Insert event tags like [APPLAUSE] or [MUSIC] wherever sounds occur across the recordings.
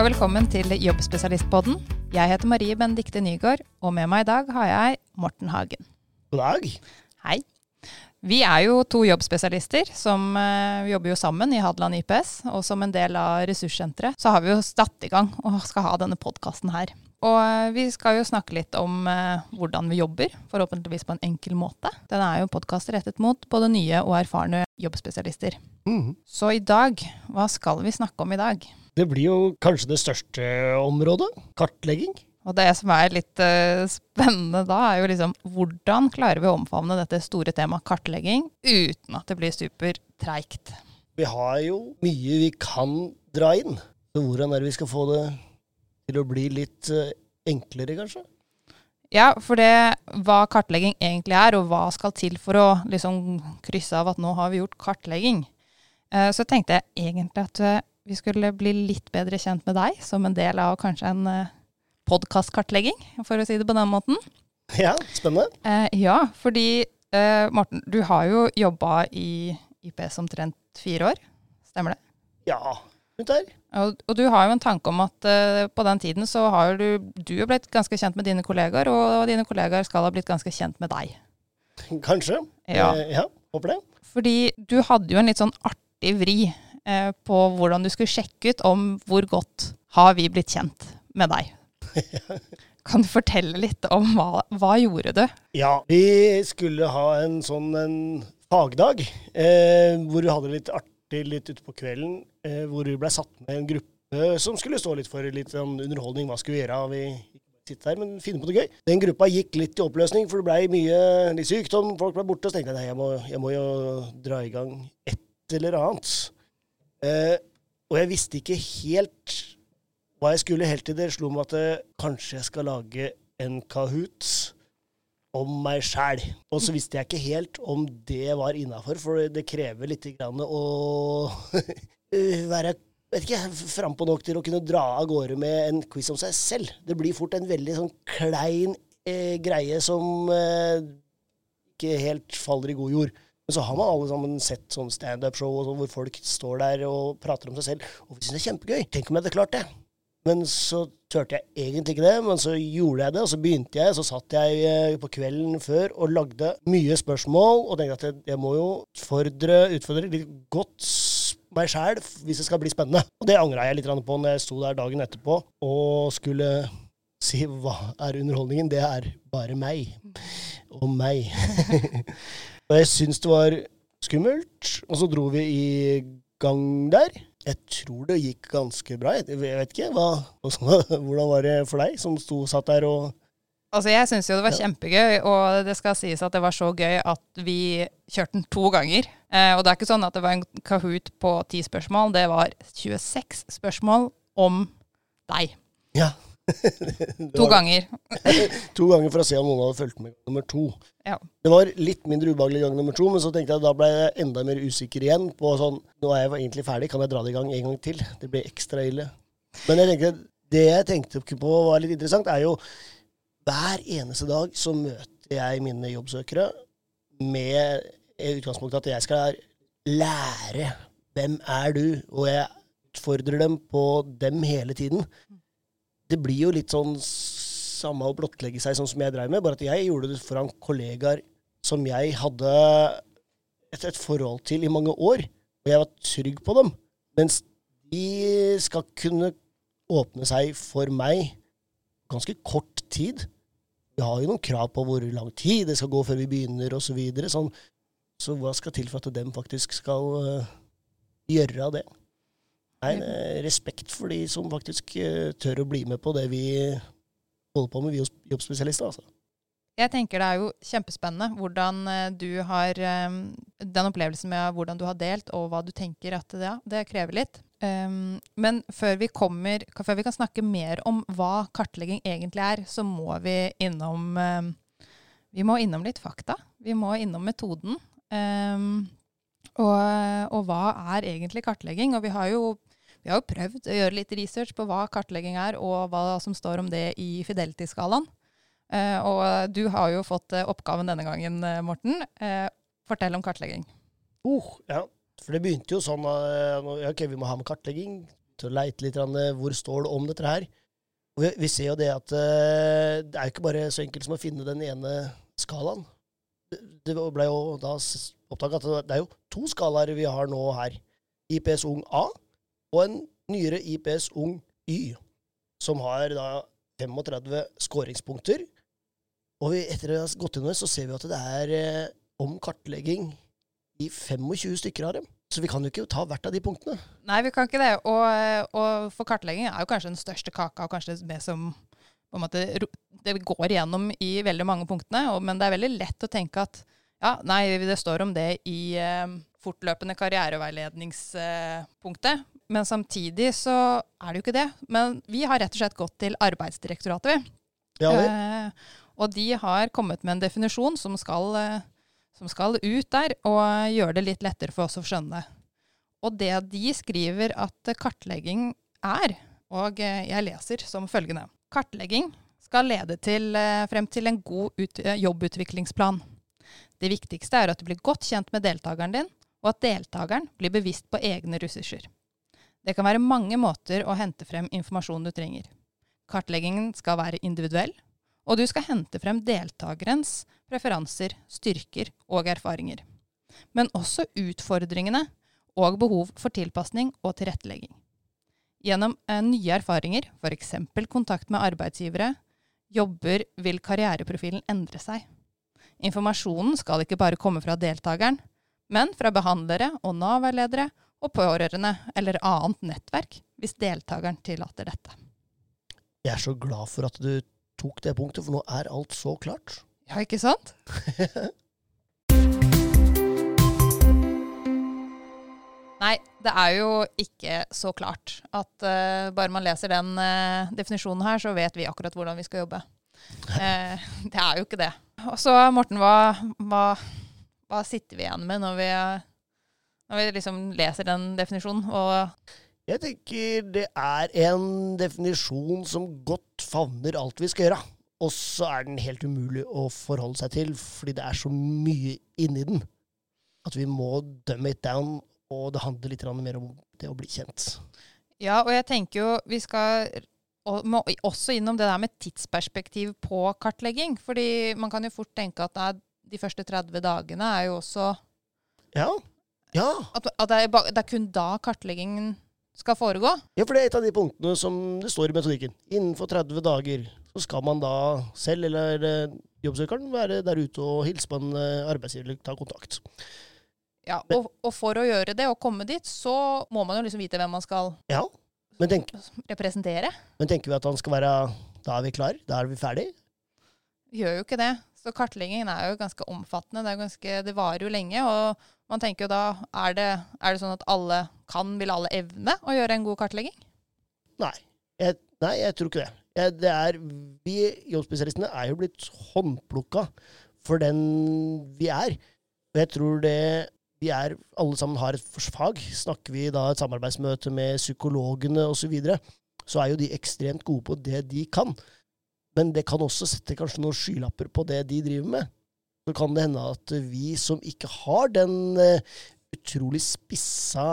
og velkommen til Jobbspesialistpodden. Jeg heter Marie Benedikte Nygaard, og med meg i dag har jeg Morten Hagen. God dag. Hei. Vi er jo to jobbspesialister som uh, jobber jo sammen i Hadeland IPS. Og som en del av ressurssenteret så har vi jo satt i gang og skal ha denne podkasten her. Og uh, vi skal jo snakke litt om eh, hvordan vi jobber, forhåpentligvis på en enkel måte. Den er jo en podkast rettet mot både nye og erfarne jobbspesialister. Mhm. Så i dag, hva skal vi snakke om i dag? Det blir jo kanskje det største området. Kartlegging. Og det som er litt eh, spennende da, er jo liksom hvordan klarer vi å omfavne dette store temaet kartlegging uten at det blir supertreigt? Vi har jo mye vi kan dra inn. Så hvordan er det vi skal få det til å bli litt eh, enklere, kanskje? Ja, for det hva kartlegging egentlig er, og hva skal til for å liksom krysse av at nå har vi gjort kartlegging, eh, så tenkte jeg egentlig at eh, vi skulle bli litt bedre kjent med deg som en del av kanskje en podkastkartlegging, for å si det på den måten. [LAUGHS] Ja, spennende. Ja, fordi Morten, du har jo jobba i IPS omtrent fire år, stemmer det? Ja, rundt der. Og, og du har jo en tanke om at uh, på den tiden så har du, du har blitt ganske kjent med dine kollegaer, og dine kollegaer skal ha blitt ganske kjent med deg. Kanskje. Ja. Eh, ja, håper det. Fordi du hadde jo en litt sånn artig vri eh, på hvordan du skulle sjekke ut om hvor godt har vi blitt kjent med deg. [LAUGHS] Kan du fortelle litt om hva, hva gjorde du? Ja, vi skulle ha en sånn en fagdag eh, hvor vi hadde litt artig litt ute på kvelden, eh, hvor vi ble satt med en gruppe som skulle stå litt for litt sånn underholdning. Hva skulle vi gjøre? Vi sitte her, men finne på noe gøy. Den gruppa gikk litt i oppløsning, for det blei mye litt sykdom, folk ble borte. Så tenkte jeg nei, jeg må, jo dra i gang et eller annet. Eh, og jeg visste ikke helt hva jeg skulle, helt til det slo meg at eh, kanskje jeg skal lage en Kahoot om meg sjæl. Og så visste jeg ikke helt om det var innafor, for det krever litt å [LAUGHS] eh, være vet ikke, frampå nok til å kunne dra av gårde med en quiz om seg selv. Det blir fort en veldig sånn klein eh, greie som eh, ikke helt faller i god jord. Men så har man alle sammen sett sånn standup-show hvor folk står der og prater om seg selv. Og vi syns det er kjempegøy. Tenk om jeg hadde klart det. Men så turte jeg egentlig ikke det, men så gjorde jeg det, og så begynte jeg. Så satt jeg på kvelden før og lagde mye spørsmål, og tenkte at jeg, må jo utfordre, utfordre litt godt meg sjæl hvis det skal bli spennende. Og det angra jeg litt på når jeg sto der dagen etterpå og skulle si hva er underholdningen. Det er bare meg. Og meg. [LAUGHS] og jeg syns det var skummelt, og så dro vi i gang der. Jeg tror det gikk ganske bra. Jeg vet ikke. Hva, [LAUGHS] hvordan var det for deg, som sto, satt der og Altså, jeg syns jo det var kjempegøy, og det skal sies at det var så gøy at vi kjørte den to ganger. Eh, og det er ikke sånn at det var en Kahoot på ti spørsmål, det var 26 spørsmål om deg. Ja. [LAUGHS] To ganger. [LAUGHS] to ganger for å se om noen hadde fulgt med nummer to. Ja. Det var litt mindre ubehagelig gang nummer to, men så tenkte jeg da ble jeg enda mer usikker igjen på sånn Nå er jeg egentlig ferdig, kan jeg dra det i gang en gang til? Det blir ekstra ille. Men jeg tenkte, det jeg tenkte på var litt interessant, er jo hver eneste dag så møter jeg mine jobbsøkere med utgangspunktet at jeg skal lære hvem er du, og jeg utfordrer dem på dem hele tiden. Det blir jo litt sånn samme å blottlegge seg sånn som jeg dreiv med, bare at jeg gjorde det foran kollegaer som jeg hadde et, et forhold til i mange år, og jeg var trygg på dem. Mens de skal kunne åpne seg for meg ganske kort tid. Vi har jo noen krav på hvor lang tid det skal gå før vi begynner, osv. Så, videre, sånn. så hva skal til for at dem faktisk skal uh, gjøre det? Nei, det er respekt for de som faktisk uh, tør å bli med på det vi holder på med, vi jobbspesialister. altså. Jeg tenker det er jo kjempespennende hvordan eh, du har Den opplevelsen med hvordan du har delt, og hva du tenker at ja, det krever litt. Um, men før vi kommer, før vi kan snakke mer om hva kartlegging egentlig er, så må vi innom um, Vi må innom litt fakta. Vi må innom metoden. Um, og, og hva er egentlig kartlegging? Og vi har jo vi har jo prøvd å gjøre litt research på hva kartlegging er, og hva som står om det i Fidelity-skalaen. Uh, og du har jo fått eh, oppgaven denne gangen, eh, Morten. Uh, fortell om kartlegging. Uh, ja, for det begynte jo sånn at Ok, vi må ha med kartlegging. Til å leite litt eh, hvor står det om dette her. Og vi, ser jo det at eh, det er jo ikke bare så enkelt som å finne den ene skalaen. Det, ble jo da oppdaga at det er jo to skalaer vi har nå her. IPS Ung A og en nyere IPS Ung Y, som har da 35 skåringspunkter. Og vi, etter å ha gått inn det, så ser vi at det er eh, om kartlegging i 25 stykker av dem. Så vi kan jo ikke ta hvert av de punktene. Nei, vi kan ikke det. Og, og for kartlegging er jo kanskje den største kaka, og kanskje det som måte, det går igjennom i veldig mange punktene. Og, men det er veldig lett å tenke at ja, nei, det står om det i eh, fortløpende karriereveiledningspunktet. Men samtidig så er det jo ikke det. Men vi har rett og slett gått til Arbeidsdirektoratet, vi. Ja, vi. Eh, og de har kommet med en definisjon som skal, eh, som skal ut der, og gjøre det litt lettere for oss å skjønne. Og det de skriver at kartlegging er, og eh, jeg leser som følgende Kartlegging skal lede til, eh, frem til en god ut, eh, jobbutviklingsplan. Det viktigste er at du blir godt kjent med deltakeren din, og at deltakeren blir bevisst på egne ressurser. Det kan være mange måter å hente frem informasjonen du trenger. Kartleggingen skal være individuell, og du skal hente frem deltakerens preferanser, styrker og erfaringer. Men også utfordringene og behov for tilpasning og tilrettelegging. Gjennom eh, nye erfaringer, f.eks. kontakt med arbeidsgivere, jobber vil karriereprofilen endre seg. Informasjonen skal ikke bare komme fra deltakeren, men fra behandlere og Nav-veiledere og pårørende eller annet nettverk, hvis deltakeren tillater dette. Jeg er så glad for at du tok det punktet, for nå er alt så klart. Ja, ikke sant? [LAUGHS] Nei, det er jo ikke så klart at uh, bare man leser den uh, definisjonen her, så vet vi akkurat hvordan vi skal jobbe. Uh, [LAUGHS] det er jo ikke det. Og så, Morten, hva, hva, hva, sitter vi igjen med når vi, når vi liksom leser den definisjonen? Og Jeg tenker det er en definisjon som godt favner alt vi skal gjøre. Og så er den helt umulig å forholde seg til, fordi det er så mye inni den at vi må dømme it down og det handler litt mer om det å bli kjent. Ja, og jeg tenker jo vi skal også innom det der med tidsperspektiv på kartlegging. Fordi man kan jo fort tenke at nei, de første 30 dagene er jo også Ja. ja. At, at det, er, det, er, kun da kartleggingen skal foregå. Ja, for det er et av de punktene som det står i metodikken. Innenfor 30 dager så skal man da selv eller eh, jobbsøkeren være der ute og hilse på en eh, arbeidsgiver eller ta kontakt. Ja, og, og, for å gjøre det og komme dit, så må man jo liksom vite hvem man skal ja, men tenk, representere. Men tenker vi at han skal være Da er vi klar? Da er vi ferdig? Vi gjør jo ikke det. Så kartleggingen er jo ganske omfattende. Det, ganske, det varer jo lenge. Og man tenker jo da er det, er det sånn at alle kan, vil alle evne å gjøre en god kartlegging? Nei. Jeg, nei, jeg tror ikke det. Jeg, det er, vi jobbspesialistene er jo blitt håndplukka for den vi er. Og jeg tror det vi er, alle sammen har et fag. Snakker vi da et samarbeidsmøte med psykologene osv., så, videre, så er jo de ekstremt gode på det de kan. Men det kan også sette kanskje noen skylapper på det de driver med. Så kan det hende at vi som ikke har den uh, utrolig spissa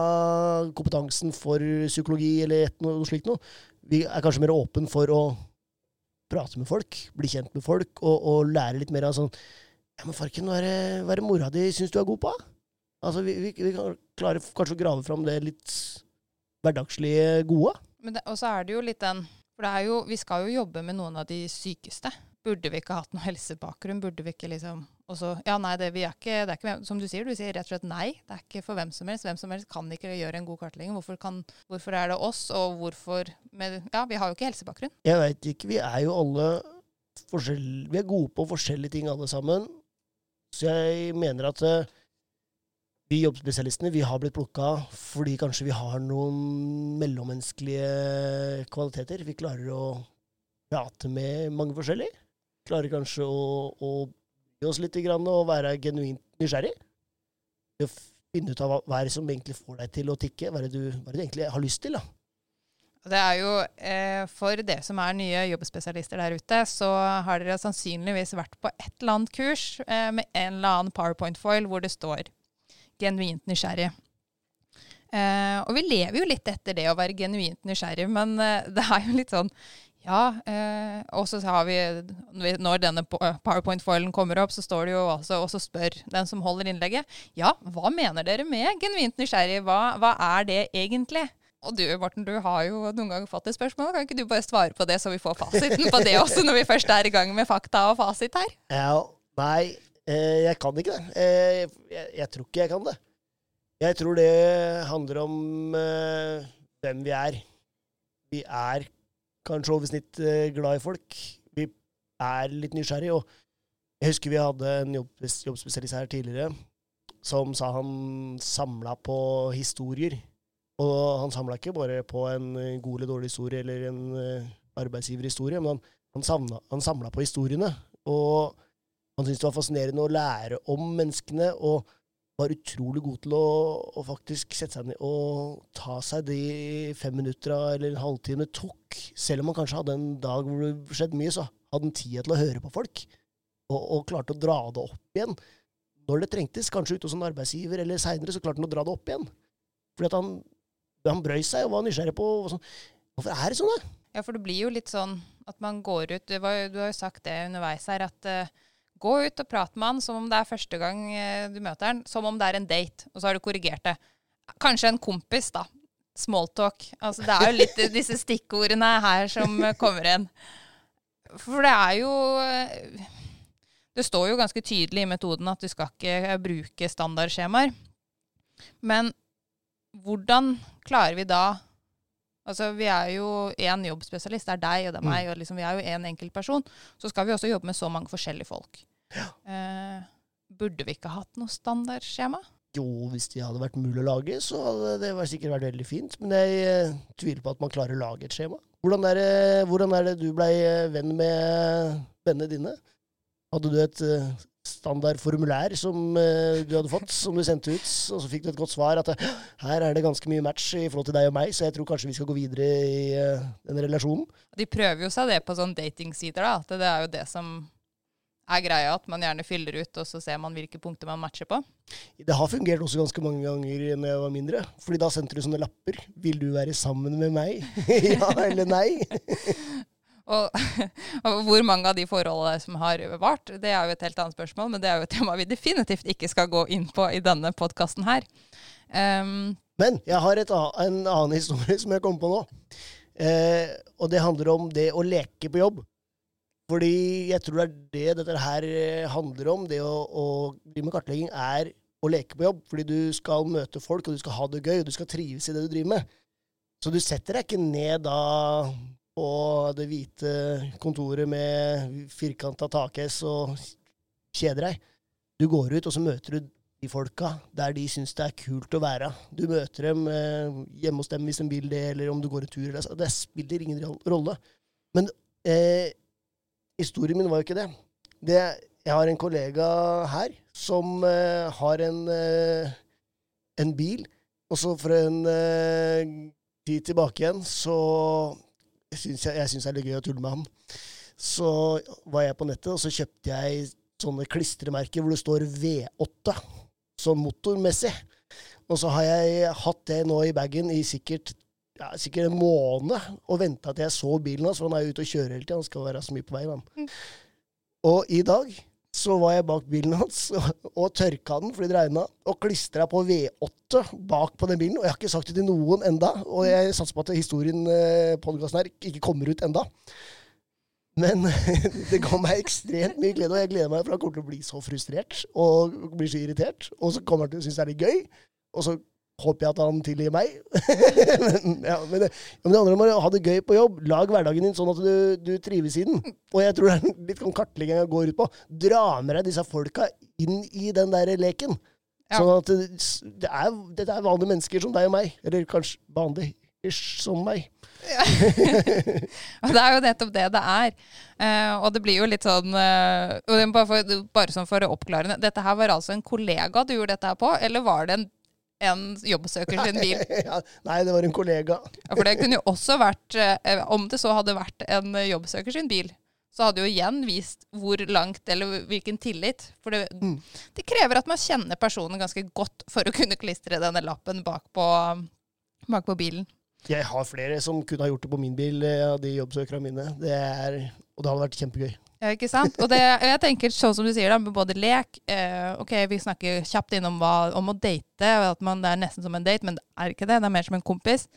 kompetansen for psykologi eller et, noe slikt noe, vi er kanskje mer åpen for å prate med folk, bli kjent med folk og, og lære litt mer av sånn Ja, men farken, hva er det, hva er mora di syns du er god på? Altså, vi, vi, vi kan klare kanskje å grave fram det litt hverdagslige gode. Og så er det jo litt den For det er jo, vi skal jo jobbe med noen av de sykeste. Burde vi ikke hatt noe helsebakgrunn? Burde vi ikke liksom også, Ja, nei, det, vi er ikke, det er ikke Som du sier, du sier rett og slett nei. Det er ikke for hvem som helst. Hvem som helst kan ikke gjøre en god kartlegging. Hvorfor, kan, hvorfor er det oss, og hvorfor med, Ja, vi har jo ikke helsebakgrunn. Jeg veit ikke. Vi er jo alle forskjell... Vi er gode på forskjellige ting alle sammen. Så jeg mener at uh, vi jobbspesialistene vi har blitt plukka fordi kanskje vi har noen mellommenneskelige kvaliteter. Vi klarer å prate med mange forskjellige. Klarer kanskje å, å bry oss litt og være genuint nysgjerrig. Å finne ut av hva, er det som egentlig får deg til å tikke. Hva er det du, er det du egentlig har lyst til? da? Det er jo, eh, For det som er nye jobbspesialister der ute, så har dere sannsynligvis vært på et eller annet kurs eh, med en eller annen powerpoint-foil hvor det står genuint nysgjerrig. Eh, og vi lever jo litt etter det å være genuint nysgjerrig, men eh, det er jo litt sånn ja, eh, og så har vi Når denne powerpoint-foilen kommer opp, så står det jo også og så spør den som holder innlegget, ja, hva mener dere med genuint nysgjerrig? Hva, hva er det egentlig? Og du Morten, du har jo noen ganger fått et spørsmål. Kan ikke du bare svare på det, så vi får fasiten på det også, når vi først er i gang med fakta og fasit her? Ja, nei, eh, jeg kan ikke det. Eh, jeg, jeg, tror ikke jeg kan det. Jeg tror det handler om hvem vi er. Vi er kanskje over snitt uh, glad i folk. Vi er litt nysgjerrige. Og jeg husker vi hadde en jobb, jobbspesialist her tidligere som sa han samla på historier. Og han samla ikke bare på en eh, god eller dårlig historie eller en uh, arbeidsgiverhistorie, men han, han, samla, på historiene. Og han syntes det var fascinerende å lære om menneskene, og var utrolig god til å, å faktisk sette seg ned og ta seg de fem minutter eller en halvtime det Selv om han kanskje hadde en dag hvor det skjedde mye, så hadde han tid til å høre på folk. Og, og klarte å dra det opp igjen. Når det trengtes, kanskje ute hos en arbeidsgiver, eller seinere, så klarte han å dra det opp igjen. Fordi at han han brøy seg og var nysgjerrig på sånn. Hvorfor er det sånn, da? Ja, for det blir jo litt sånn at man går ut Du, var, du har jo sagt det underveis her, at uh, gå ut og prat med han som om det er første gang uh, du møter han, som om det er en date, og så har du korrigert det. Kanskje en kompis, da. Smalltalk. Altså, det er jo litt [LAUGHS] disse stikkordene her som kommer inn. For det er jo Det står jo ganske tydelig i metoden at du skal ikke bruke standardskjemaer. Men hvordan klarer vi da Altså, Vi er jo én jobbspesialist, det er deg og det er meg, mm. og liksom, vi er jo én enkelt person. Så skal vi også jobbe med så mange forskjellige folk. Ja. Eh, burde vi ikke hatt noe standardskjema? Jo, hvis de hadde vært mulig å lage, så hadde det sikkert vært veldig fint. Men jeg eh, tviler på at man klarer å lage et skjema. Hvordan er det, hvordan er det du blei eh, venn med vennene dine? Hadde du et uh, standard formulær som du hadde fått, som du sendte ut, og så fikk du et godt svar at her er det ganske mye match i forhold til deg og meg, så jeg tror kanskje vi skal gå videre i den relasjonen. De prøver jo seg det på sånn datingsider, da. At det er jo det som er greia, at man gjerne fyller ut, og så ser man hvilke punkter man matcher på. Det har fungert også ganske mange ganger når jeg var mindre. fordi da sendte du sånne lapper. 'Vil du være sammen med meg?' [LAUGHS] ja eller nei? [LAUGHS] Og, [LAUGHS] og, hvor mange av de forholdene som har vart, det er jo et helt annet spørsmål, men det er jo et tema vi definitivt ikke skal gå inn på i denne podkasten her. Um, men jeg har et, en annen historie som jeg kom på nå. Eh, og det handler om det å leke på jobb. Fordi jeg tror det er det dette her eh, handler om. Det å, å drive med kartlegging er å leke på jobb. Fordi du skal møte folk, og du skal ha det gøy, og du skal trives i det du driver med. Så du setter deg ikke ned da på det hvite kontoret med firkanta takhess og kjeder deg. Du går ut, og så møter du de folka der de syns det er kult å være. Du møter dem eh, hjemme hos dem hvis de vil det, eller om du går en tur. Altså, det spiller ingen rolle. Men eh, historien min var jo ikke det. det. Jeg har en kollega her som uh, har en, uh, en bil, og så for en uh, tid tilbake igjen så syns jeg, jeg synes det er litt gøy å tulle med han. Så var jeg på nettet, og så kjøpte jeg sånne klistremerker hvor det står V8, sånn motormessig. Og så har jeg hatt det nå i bagen i sikkert, ja, sikkert en måned og venta til jeg så bilen hans, for han er ute og kjører hele tida. Han skal være så mye på vei. Mm. Og i dag så var jeg bak bilen hans og, og tørka den fordi det regna, og klistra på V8 bak på den bilen. Og jeg har ikke sagt det til noen enda, og jeg satser på at historien eh, podkasten her ikke kommer ut enda. Men [LAUGHS] det ga meg ekstremt mye glede, og jeg gleder meg, for han kommer til å bli så frustrert og blir så irritert. Og så kommer han til å synes det er litt gøy, og så håper jeg at han tilgir meg. [LAUGHS] men, ja, men, det, men, det, handler om å ha det gøy på jobb. Lag hverdagen din sånn at du, du trives i den. Og jeg tror det er litt sånn kartlegginga går ut på. Dra med deg disse folka inn i den der leken. Ja. Sånn at det, det er, det, er vanlige mennesker som deg og meg. Eller kanskje vanlig ish som meg. Ja. [LAUGHS] og det er jo nettopp det det er. Uh, og det blir jo litt sånn uh, bare, for, bare sånn for å oppklare Dette her var altså en kollega du gjorde dette her på, eller var det en en jobbsøker sin bil. [LAUGHS] ja, nei, det var en kollega. ja, For det kunne jo også vært, eh, om det så hadde vært en jobbsøker sin bil, så hadde jo igjen vist hvor langt eller hvilken tillit. For det, Mm. det krever at man kjenner personen ganske godt for å kunne klistre denne lappen bak på, bak på bilen. Jeg har flere som kunne ha gjort det på min bil, eh, av de jobbsøkerne mine. Det er, og det hadde vært kjempegøy. Ja, ikke sant? Og det, jeg tenker sånn som du sier, da, med både lek eh, Ok, vi snakker kjapt innom hva, om å date, og at man, det er nesten som en date, men det er ikke det. Det er mer som en kompis.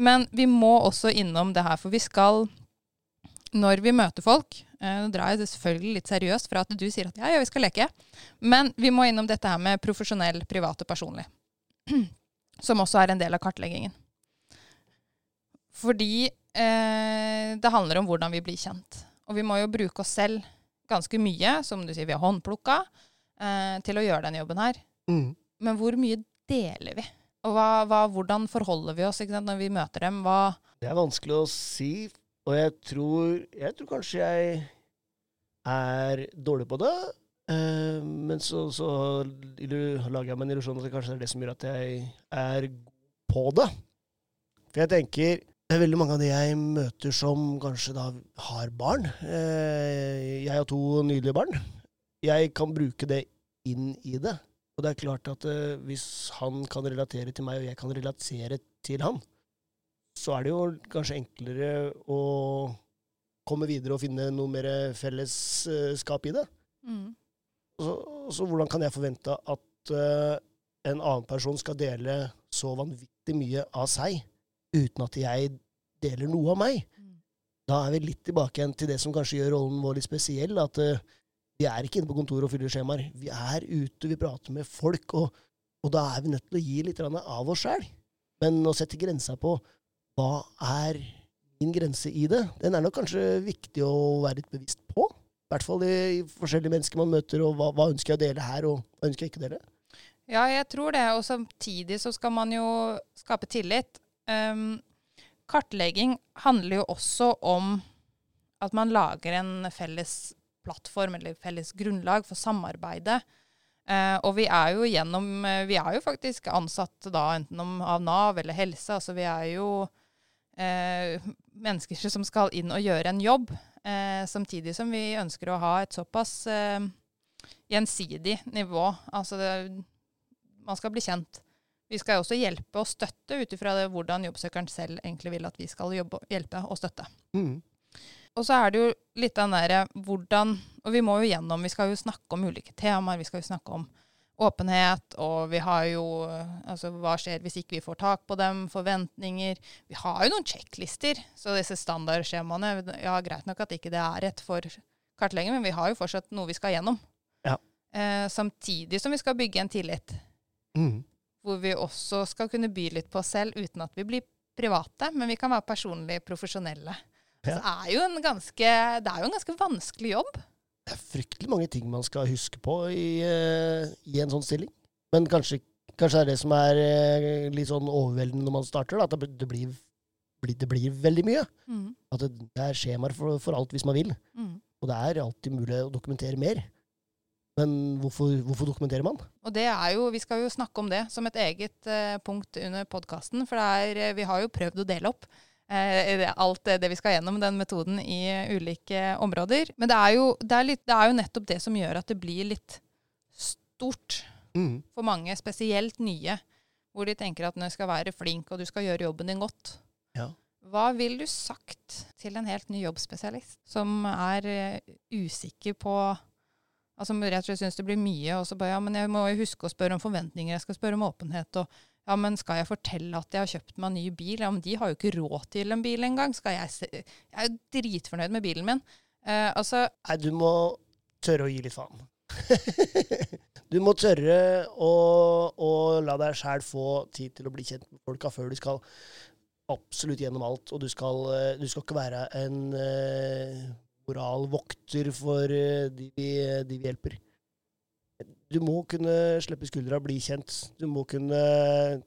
Men vi må også innom det her, for vi skal Når vi møter folk eh, Nå drar jeg det selvfølgelig litt seriøst fra at du sier at ja, ja, vi skal leke. Men vi må innom dette her med profesjonell, privat og personlig. [CLEARS THROAT] Som også er en del av kartleggingen. Fordi eh, det handler om hvordan vi blir kjent. Og vi må jo bruke oss selv ganske mye, som du sier, vi har håndplukka, eh, til å gjøre denne jobben her. Mm. Men hvor mye deler vi? Og hva, hva, hvordan forholder vi oss sant, når vi møter dem? Hva, Det er vanskelig å si, og jeg tror, jeg tror kanskje jeg er dårlig på det. Eh, men så, så lager jeg meg en illusjon at det kanskje er det som gjør at jeg er god på det. For jeg tenker det er veldig mange av de jeg møter som kanskje da har barn. Eh, jeg har to nydelige barn. Jeg kan bruke det inn i det. Og det er klart at eh, hvis han kan relatere til meg, og jeg kan relatere til han, så er det jo kanskje enklere å komme videre og finne noe mer fellesskap i det. mm, Så, så hvordan kan jeg forvente at eh, en annen person skal dele så vanvittig mye av seg, uten at jeg deler noe av meg? Mm. Da er vi litt tilbake igjen til det som kanskje gjør rollen vår litt spesiell. At uh, vi er ikke inne på kontoret og fyller skjemaer. Vi er ute, vi prater med folk, og, og da er vi nødt til å gi litt av oss sjæl. Men å sette grensa på hva er min grense i det, den er nok kanskje viktig å være litt bevisst på. I hvert fall i, i forskjellige mennesker man møter, og hva, hva ønsker jeg å dele her, og hva ønsker jeg ikke å dele. Ja, jeg tror det. Og samtidig så skal man jo skape tillit. Um, kartlegging handler jo også om at man lager en felles plattform eller felles grunnlag for samarbeidet. Eh, og vi er jo gjennom eh, Vi er jo faktisk ansatt da enten om, av Nav eller helse. Altså vi er jo eh, mennesker som skal inn og gjøre en jobb. Eh, samtidig som vi ønsker å ha et såpass eh, gjensidig nivå. Altså det, man skal bli kjent. Vi skal også hjelpe og støtte ut ifra hvordan jobbsøkeren selv egentlig vil at vi skal jobbe, hjelpe og støtte. Mm. Og så er det jo litt den derre hvordan Og vi må jo gjennom Vi skal jo snakke om ulike temaer. Vi skal jo snakke om åpenhet, og vi har jo Altså, hva skjer hvis ikke vi får tak på dem? Forventninger. Vi har jo noen sjekklister. Så disse standardskjemaene Ja, greit nok at ikke det er rett for kartlegging, men vi har jo fortsatt noe vi skal gjennom. Ja. Eh, samtidig som vi skal bygge en tillit Mm. Hvor vi også skal kunne by litt på oss selv uten at vi blir private, men vi kan være personlig profesjonelle. Ja. Så det er jo en ganske, det er jo en ganske vanskelig jobb. Det er fryktelig mange ting man skal huske på i, eh, i en sånn stilling. Men kanskje, kanskje det er det som er eh, litt sånn overveldende når man starter, da, at det, blir, blir, det blir veldig mye. At det, det er skjemaer for, for alt hvis man vil. Mm. Og det er alltid mulig å dokumentere mer. Men hvorfor, hvorfor dokumenterer man? Og det er jo, vi skal jo snakke om det som et eget eh, punkt under podkasten, for det er, eh, vi har jo prøvd å dele opp eh, alt det, det vi skal gjennom, den metoden, i ulike områder. Men det er, jo, det, er litt, det er jo nettopp det som gjør at det blir litt stort Mm. for mange, spesielt nye, hvor de tenker at du skal være flink og du skal gjøre jobben din godt. Ja. Hva vil du sagt til en helt ny jobbspesialist som er eh, usikker på Altså rett og slett syns det blir mye, og så bare ja, men jeg må jo huske å spørre om forventninger, jeg skal spørre om åpenhet, og ja, men skal jeg fortelle at jeg har kjøpt meg en ny bil? Ja, men de har jo ikke råd til en bil engang. Skal jeg se Jeg er jo dritfornøyd med bilen min. Eh, altså, Nei, du må tørre å gi litt faen. [LAUGHS] du må tørre å, å la deg sjæl få tid til å bli kjent med folka før du skal absolutt gjennom alt. Og du skal, eh, du skal ikke være en eh, moralvokter for eh, de, vi, de vi hjelper. Du må kunne slippe skuldra, bli kjent. Du må kunne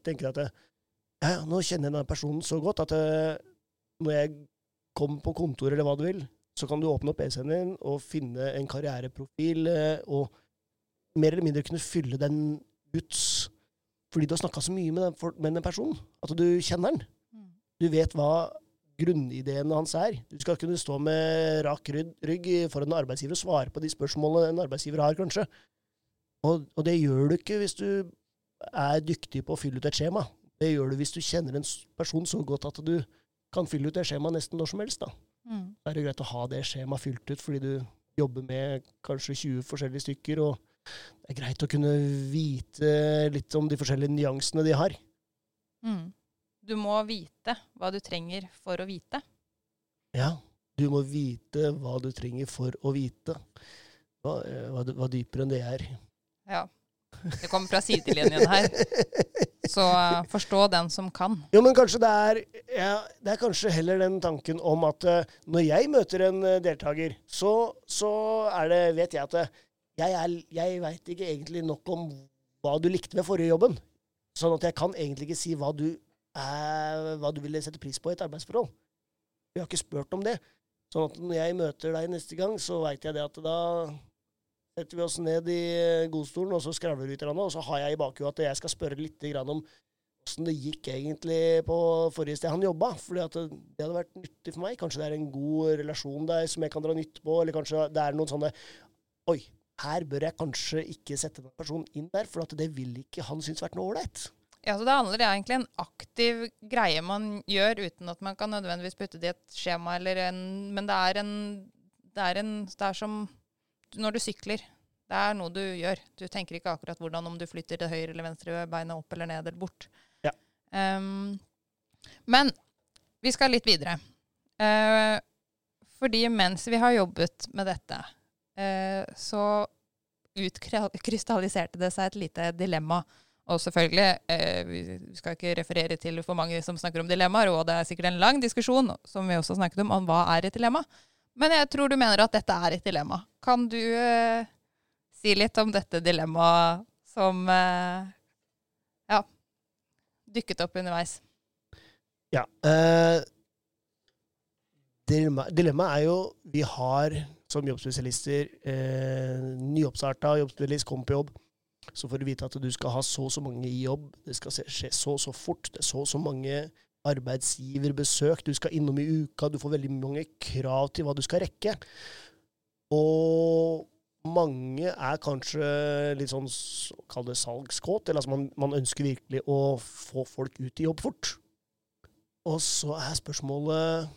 tenke deg at ja, ja, nå kjenner jeg denne personen så godt at eh, når jeg kommer på kontoret eller hva du vil, så kan du åpne opp PC-en din og finne en karriereprofil eh, og mer eller mindre kunne fylle den ut fordi du har snakka så mye med den, med den personen. At du kjenner den. mm. Du vet hva grunnideene hans er. Du skal kunne stå med rak rygg foran en arbeidsgiver og svare på de spørsmålene en arbeidsgiver har, kanskje. Og, og, det gjør du ikke hvis du er dyktig på å fylle ut et skjema. Det gjør du hvis du kjenner en person så godt at du kan fylle ut det skjemaet nesten når som helst. da. Mm. Da er det greit å ha det skjemaet fylt ut fordi du jobber med kanskje 20 forskjellige stykker, og det er greit å kunne vite litt om de forskjellige nyansene de har. Mm. Du må vite hva du trenger for å vite. Ja, du må vite hva du trenger for å vite. Hva, eh, hva, hva dypere enn det er. Ja. Det kommer fra sidelinjen her. [LAUGHS] Så uh, forstå den som kan. Jo, men kanskje det er, ja, det er kanskje heller den tanken om at uh, når jeg møter en deltaker, så, så det, vet jeg at jeg, er, jeg veit ikke egentlig nok om hva du likte ved forrige jobben. Sånn at jeg kan egentlig ikke si hva du, er, hva du ville sette pris på i et arbeidsforhold. Vi har ikke spurt om det. Sånn at når jeg møter deg neste gang, så veit jeg det at da setter vi oss ned i eh, godstolen, og så skravler vi litt, og så har jeg i bakhuet at jeg skal spørre litt om åssen det gikk egentlig på forrige sted han jobba. For det hadde vært nyttig for meg. Kanskje det er en god relasjon der som jeg kan dra nytte på, eller kanskje det er noen sånne Oi, her bør jeg kanskje ikke sette en person inn der, for det vil ikke han synes vært noe ålreit. Ja, så Det handler egentlig en aktiv greie man gjør, uten at man kan nødvendigvis putte det i et skjema. eller en, Men det er en, det er en det er som når du sykler. Det er noe du gjør. Du tenker ikke akkurat hvordan om du flytter det høyre eller venstre beinet opp eller ned eller bort. Ja. Um, men vi skal litt videre. Uh, fordi mens vi har jobbet med dette, uh, så utkrystalliserte det seg et lite dilemma. Og selvfølgelig, eh, vi skal ikke referere til for mange som snakker om dilemmaer, og det er sikkert en lang diskusjon som vi også snakket om, om hva er et dilemma. Men jeg tror du mener at dette er et dilemma. Kan du eh, si litt om dette dilemmaet som eh, ja, dykket opp underveis? Ja. Uh, Dilemmaet dilemma er jo Vi har som jobbspesialister eh, nyoppstarta jobbspesialist, kom på jobb. Så får du vite at du skal ha så og så mange i jobb, det skal skje så og så fort, det er så og så mange arbeidsgiverbesøk du skal innom i uka, du får veldig mange krav til hva du skal rekke. Og mange er kanskje litt sånn kall det salgskåt, eller altså man, man, ønsker virkelig å få folk ut i jobb fort. Og så er spørsmålet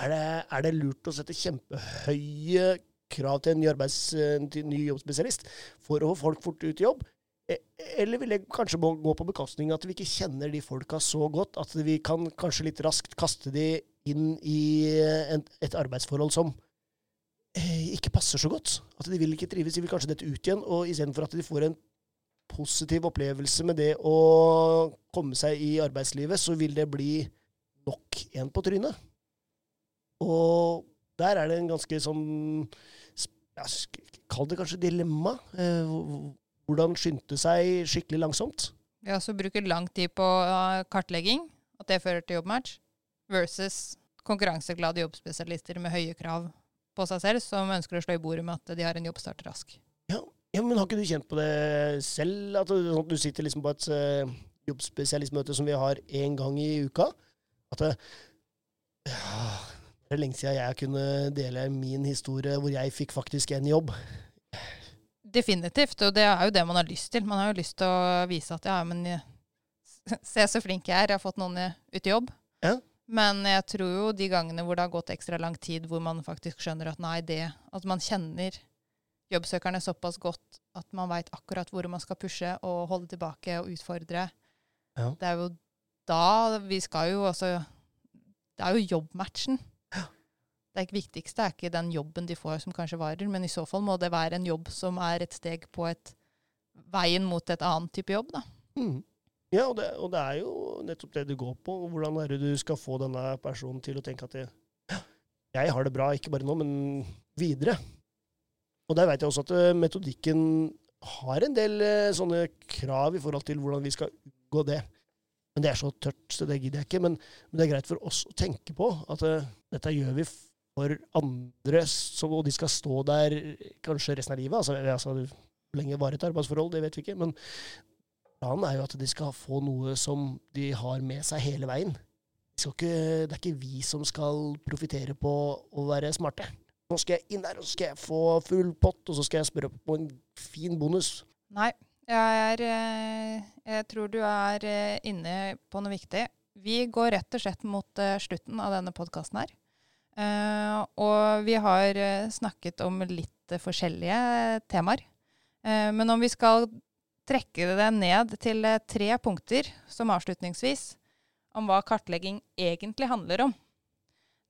er det, er det lurt å sette kjempehøye krav til en arbeids, en ny jobbspesialist for å få folk fort ut i jobb? E, eller vil det kanskje gå på bekostning at vi ikke kjenner de folka så godt at vi kan kanskje litt raskt kaste de inn i en, et arbeidsforhold som eh, ikke passer så godt? At de vil ikke trives, de vil kanskje dette ut igjen. Og istedenfor at de får en positiv opplevelse med det å komme seg i arbeidslivet, så vil det bli nok en på trynet. Og der er det en ganske sånn ja, Kall det kanskje dilemma. Eh, hvordan skyndte seg skikkelig langsomt. Ja, så bruker lang tid på uh, kartlegging, at det fører til jobbmatch, versus konkurranseglade jobbspesialister med høye krav på seg selv, som ønsker å slå i bordet med at de har en jobbstart rask. Ja, ja men har ikke du kjent på det selv? At du, sånn du sitter liksom på et uh, jobbspesialistmøte som vi har én gang i uka? At det, ja, det er lenge siden jeg kunne dele min historie hvor jeg fikk faktisk en jobb. Definitivt, og det er jo det man har lyst til. Man har jo lyst til å vise at ja, men se så flink jeg er, jeg har fått noen ut i jobb. Ja. Men jeg tror jo de gangene hvor det har gått ekstra lang tid, hvor man faktisk skjønner at nei, det At man kjenner jobbsøkerne såpass godt at man veit akkurat hvor man skal pushe og holde tilbake og utfordre. Ja. Det er jo da vi skal jo også Det er jo jobbmatchen det viktigste er ikke den jobben de får som kanskje varer, men i så fall må det være en jobb som er et steg på et veien mot et annet type jobb. da. Mm. Ja, og det, og det, er jo nettopp det du går på. Hvordan er det du skal få denne personen til å tenke at det, jeg har det bra, ikke bare nå, men videre. Og der vet jeg også at eh, metodikken har en del eh, sånne krav i forhold til hvordan vi skal unngå det. Men det er så tørt, så det gidder jeg ikke. Men, men det er greit for oss å tenke på at uh, dette gjør vi for andre, så, og de skal stå der kanskje resten av livet. Altså, altså, hvor lenge varer et arbeidsforhold, det vet vi ikke. Men planen er jo at de skal få noe som de har med seg hele veien. skal ikke, det er ikke vi som skal profitere på å være smarte. Nå skal jeg inn der, og så skal jeg få full pott, og så skal jeg spørre på en fin bonus. Nei, jeg, er, eh, jeg tror du er eh, inne på noe viktig. Vi går rett og slett mot eh, slutten av denne podkasten her. Uh, og vi har snakket om litt forskjellige temaer. Uh, men om vi skal trekke det ned til tre punkter som avslutningsvis om hva kartlegging egentlig handler om,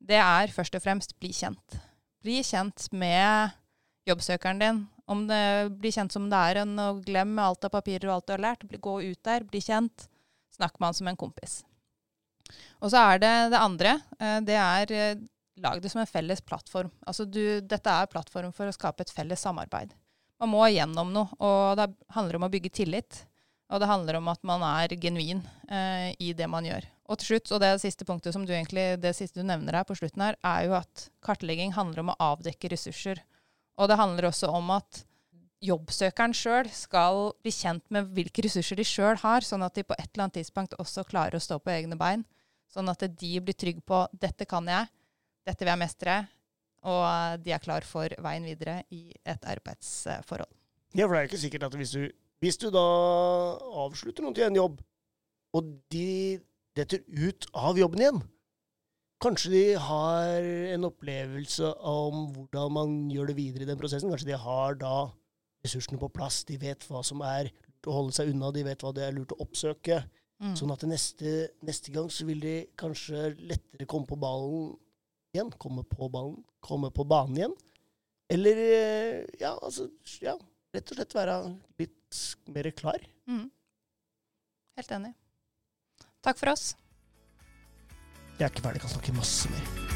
det er først og fremst bli kjent. Bli kjent med jobbsøkeren din. Det blir kjent som det er en, og glem alt av papirer og alt du har lært. Gå ut der, bli kjent. Snakk med han som en kompis. Og så er det det andre. Det er lag det som en felles plattform. Altså du, dette er plattform for å skape et felles samarbeid. Man må gjennom noe, og det handler om å bygge tillit. Og det handler om at man er genuin eh, i det man gjør. Og til slutt, og det siste punktet som du egentlig, det siste du nevner her på slutten her, er jo at kartlegging handler om å avdekke ressurser. Og det handler også om at jobbsøkeren sjøl skal bli kjent med hvilke ressurser de sjøl har, sånn at de på et eller annet tidspunkt også klarer å stå på egne bein. Sånn at de blir trygge på 'dette kan jeg', dette vil jeg mestre, og de er klar for veien videre i et arbeidsforhold. Ja, for det er jo ikke sikkert at hvis du, hvis du da avslutter noen til en jobb, og de detter ut av jobben igjen Kanskje de har en opplevelse om hvordan man gjør det videre i den prosessen. Kanskje de har da ressursene på plass. De vet hva som er lurt å holde seg unna, de vet hva det er lurt å oppsøke. Mm. Sånn at neste, neste gang så vil de kanskje lettere komme på ballen igjen. Komme på ballen. Komme på banen igjen. Eller eh, ja, altså ja, rett og slett være litt mer klar. Mm. Helt enig. Takk for oss. Jeg er ikke ferdig, kan snakke masse mer.